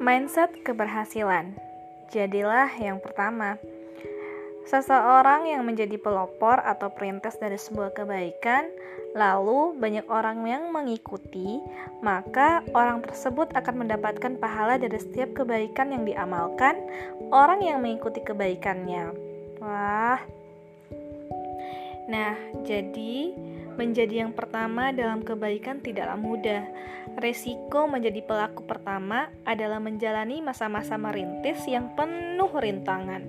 Mindset keberhasilan. Jadilah yang pertama. Seseorang yang menjadi pelopor atau perintis dari sebuah kebaikan, lalu banyak orang yang mengikuti, maka orang tersebut akan mendapatkan pahala dari setiap kebaikan yang diamalkan orang yang mengikuti kebaikannya. Wah. Nah, jadi menjadi yang pertama dalam kebaikan tidaklah mudah. Resiko menjadi pelaku pertama adalah menjalani masa-masa merintis yang penuh rintangan.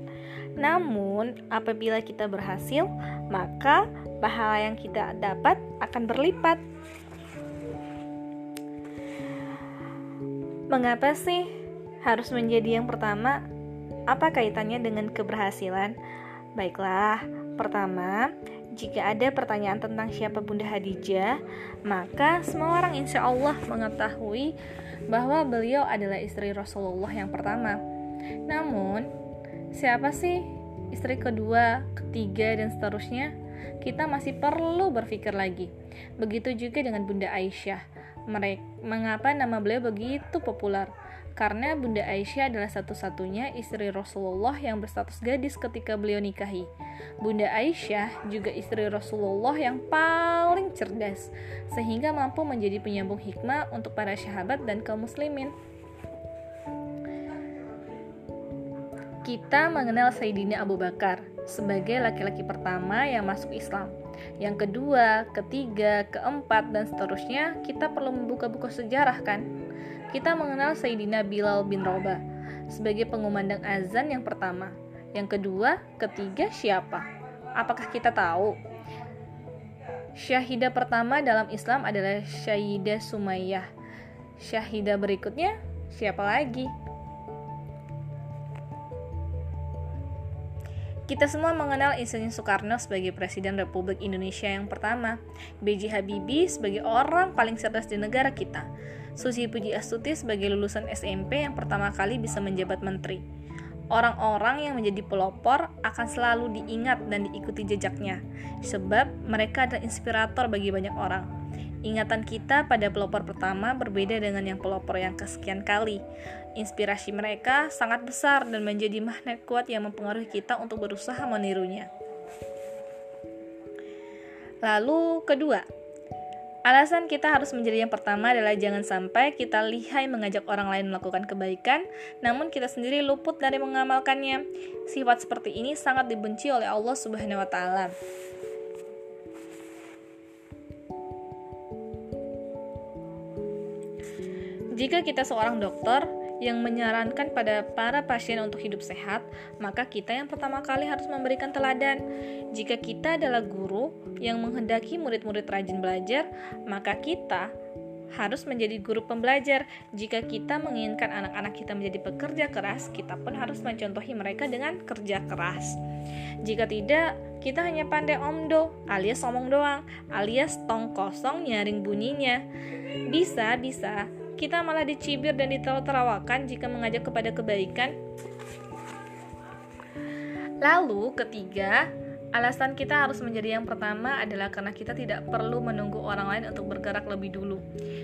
Namun, apabila kita berhasil, maka pahala yang kita dapat akan berlipat. Mengapa sih harus menjadi yang pertama? Apa kaitannya dengan keberhasilan? Baiklah, pertama, jika ada pertanyaan tentang siapa Bunda Hadijah, maka semua orang insya Allah mengetahui bahwa beliau adalah istri Rasulullah yang pertama. Namun, Siapa sih istri kedua, ketiga, dan seterusnya? Kita masih perlu berpikir lagi. Begitu juga dengan Bunda Aisyah. Mereka, mengapa nama beliau begitu populer? Karena Bunda Aisyah adalah satu-satunya istri Rasulullah yang berstatus gadis ketika beliau nikahi. Bunda Aisyah juga istri Rasulullah yang paling cerdas, sehingga mampu menjadi penyambung hikmah untuk para sahabat dan kaum muslimin. kita mengenal Sayyidina Abu Bakar sebagai laki-laki pertama yang masuk Islam. Yang kedua, ketiga, keempat, dan seterusnya, kita perlu membuka buku sejarah kan? Kita mengenal Sayyidina Bilal bin Rabah sebagai pengumandang azan yang pertama. Yang kedua, ketiga siapa? Apakah kita tahu? Syahidah pertama dalam Islam adalah Syahidah Sumayyah. Syahidah berikutnya siapa lagi? Kita semua mengenal Insinyur Soekarno sebagai Presiden Republik Indonesia yang pertama, B.J. Habibie sebagai orang paling cerdas di negara kita, Susi Puji Astuti sebagai lulusan SMP yang pertama kali bisa menjabat menteri. Orang-orang yang menjadi pelopor akan selalu diingat dan diikuti jejaknya, sebab mereka adalah inspirator bagi banyak orang. Ingatan kita pada pelopor pertama berbeda dengan yang pelopor yang kesekian kali. Inspirasi mereka sangat besar dan menjadi magnet kuat yang mempengaruhi kita untuk berusaha menirunya. Lalu kedua, alasan kita harus menjadi yang pertama adalah jangan sampai kita lihai mengajak orang lain melakukan kebaikan, namun kita sendiri luput dari mengamalkannya. Sifat seperti ini sangat dibenci oleh Allah Subhanahu wa taala. Jika kita seorang dokter yang menyarankan pada para pasien untuk hidup sehat, maka kita yang pertama kali harus memberikan teladan. Jika kita adalah guru yang menghendaki murid-murid rajin belajar, maka kita harus menjadi guru pembelajar. Jika kita menginginkan anak-anak kita menjadi pekerja keras, kita pun harus mencontohi mereka dengan kerja keras. Jika tidak, kita hanya pandai omdo alias omong doang, alias tong kosong nyaring bunyinya. Bisa, bisa, kita malah dicibir dan ditertawakan jika mengajak kepada kebaikan. Lalu, ketiga, alasan kita harus menjadi yang pertama adalah karena kita tidak perlu menunggu orang lain untuk bergerak lebih dulu.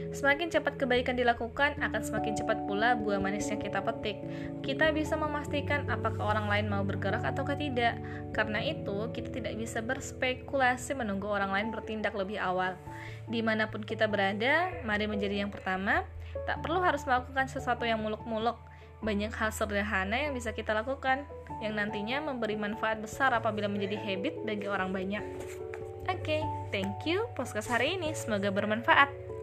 Semakin cepat kebaikan dilakukan, akan semakin cepat pula buah manis yang kita petik. Kita bisa memastikan apakah orang lain mau bergerak atau tidak. Karena itu, kita tidak bisa berspekulasi menunggu orang lain bertindak lebih awal. Di mana pun kita berada, mari menjadi yang pertama, Tak perlu harus melakukan sesuatu yang muluk-muluk. Banyak hal sederhana yang bisa kita lakukan, yang nantinya memberi manfaat besar apabila menjadi habit bagi orang banyak. Oke, okay, thank you podcast hari ini. Semoga bermanfaat.